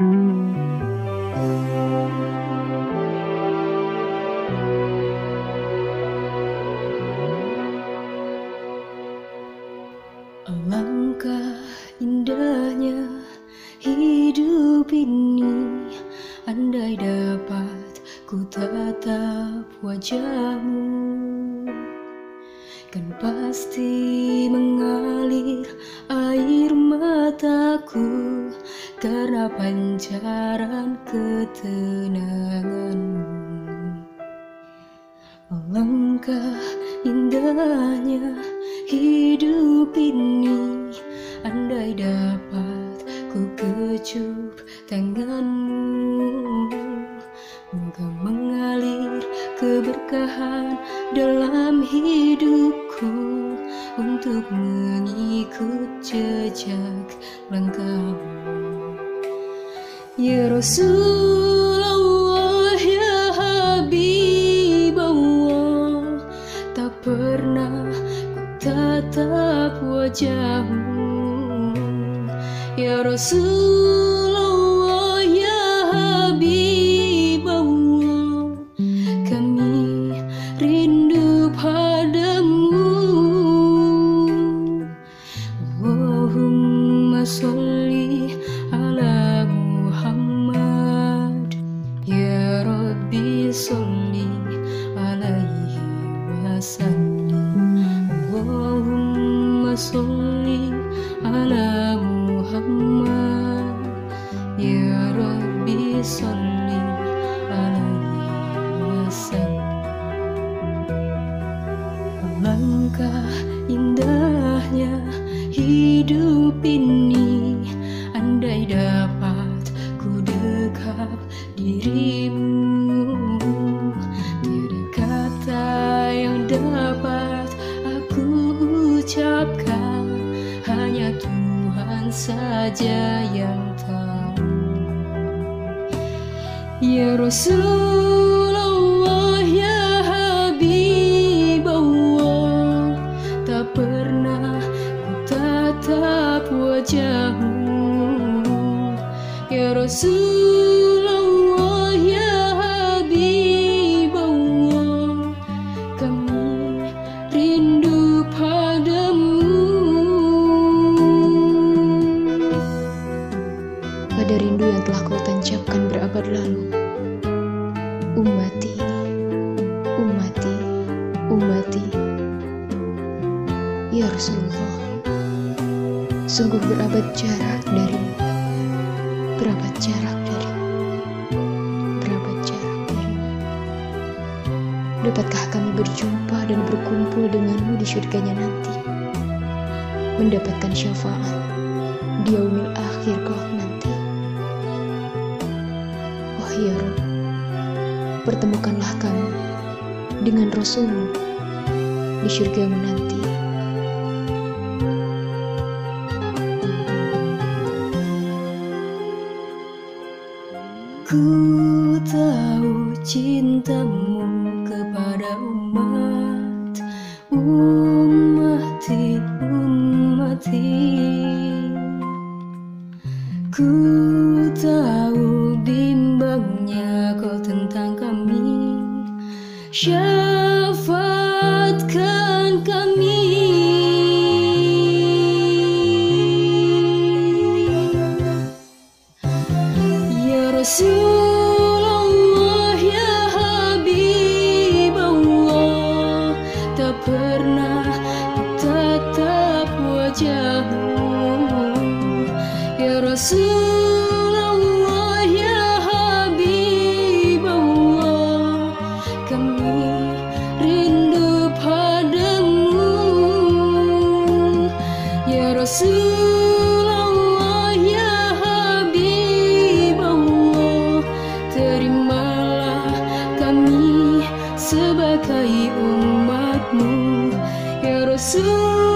Alangkah indahnya hidup ini Andai dapat ku tatap wajahmu. Kan pasti mengalir pancaran ketenanganmu. Alangkah indahnya hidup ini Andai dapat ku kecup tanganmu. Moga mengalir keberkahan dalam hidupku Untuk mengikut jejak langkahmu Ya Rasulullah ya Allah Tak pernah ku tatap wajahmu. Ya Rasulullah ya Habib Kami rindu padamu. Allahumma salli wasallim Allahumma salli ala Muhammad Ya Rabbi salli alaihi wasallim Alangkah indahnya saja yang tahu. Ya Rasulullah ya Habib Allah Tak pernah ku tatap wajahmu. Ya Rasulullah tancapkan berabad lalu. Umati, umati, umati. Ya Rasulullah, sungguh berabad jarak darimu, berabad jarak darimu, berabad jarak darimu. Dapatkah kami berjumpa dan berkumpul denganmu di surganya nanti? Mendapatkan syafaat di yaumil akhir kelak Rob, pertemukanlah kami dengan Rasulmu di surgamu nanti. Ku tahu cintamu kepada umat bimbangnya kau tentang kami. Syafatkan Rasulullah ya Habib Allah Terimalah kami sebagai umatmu. Ya Rasulullah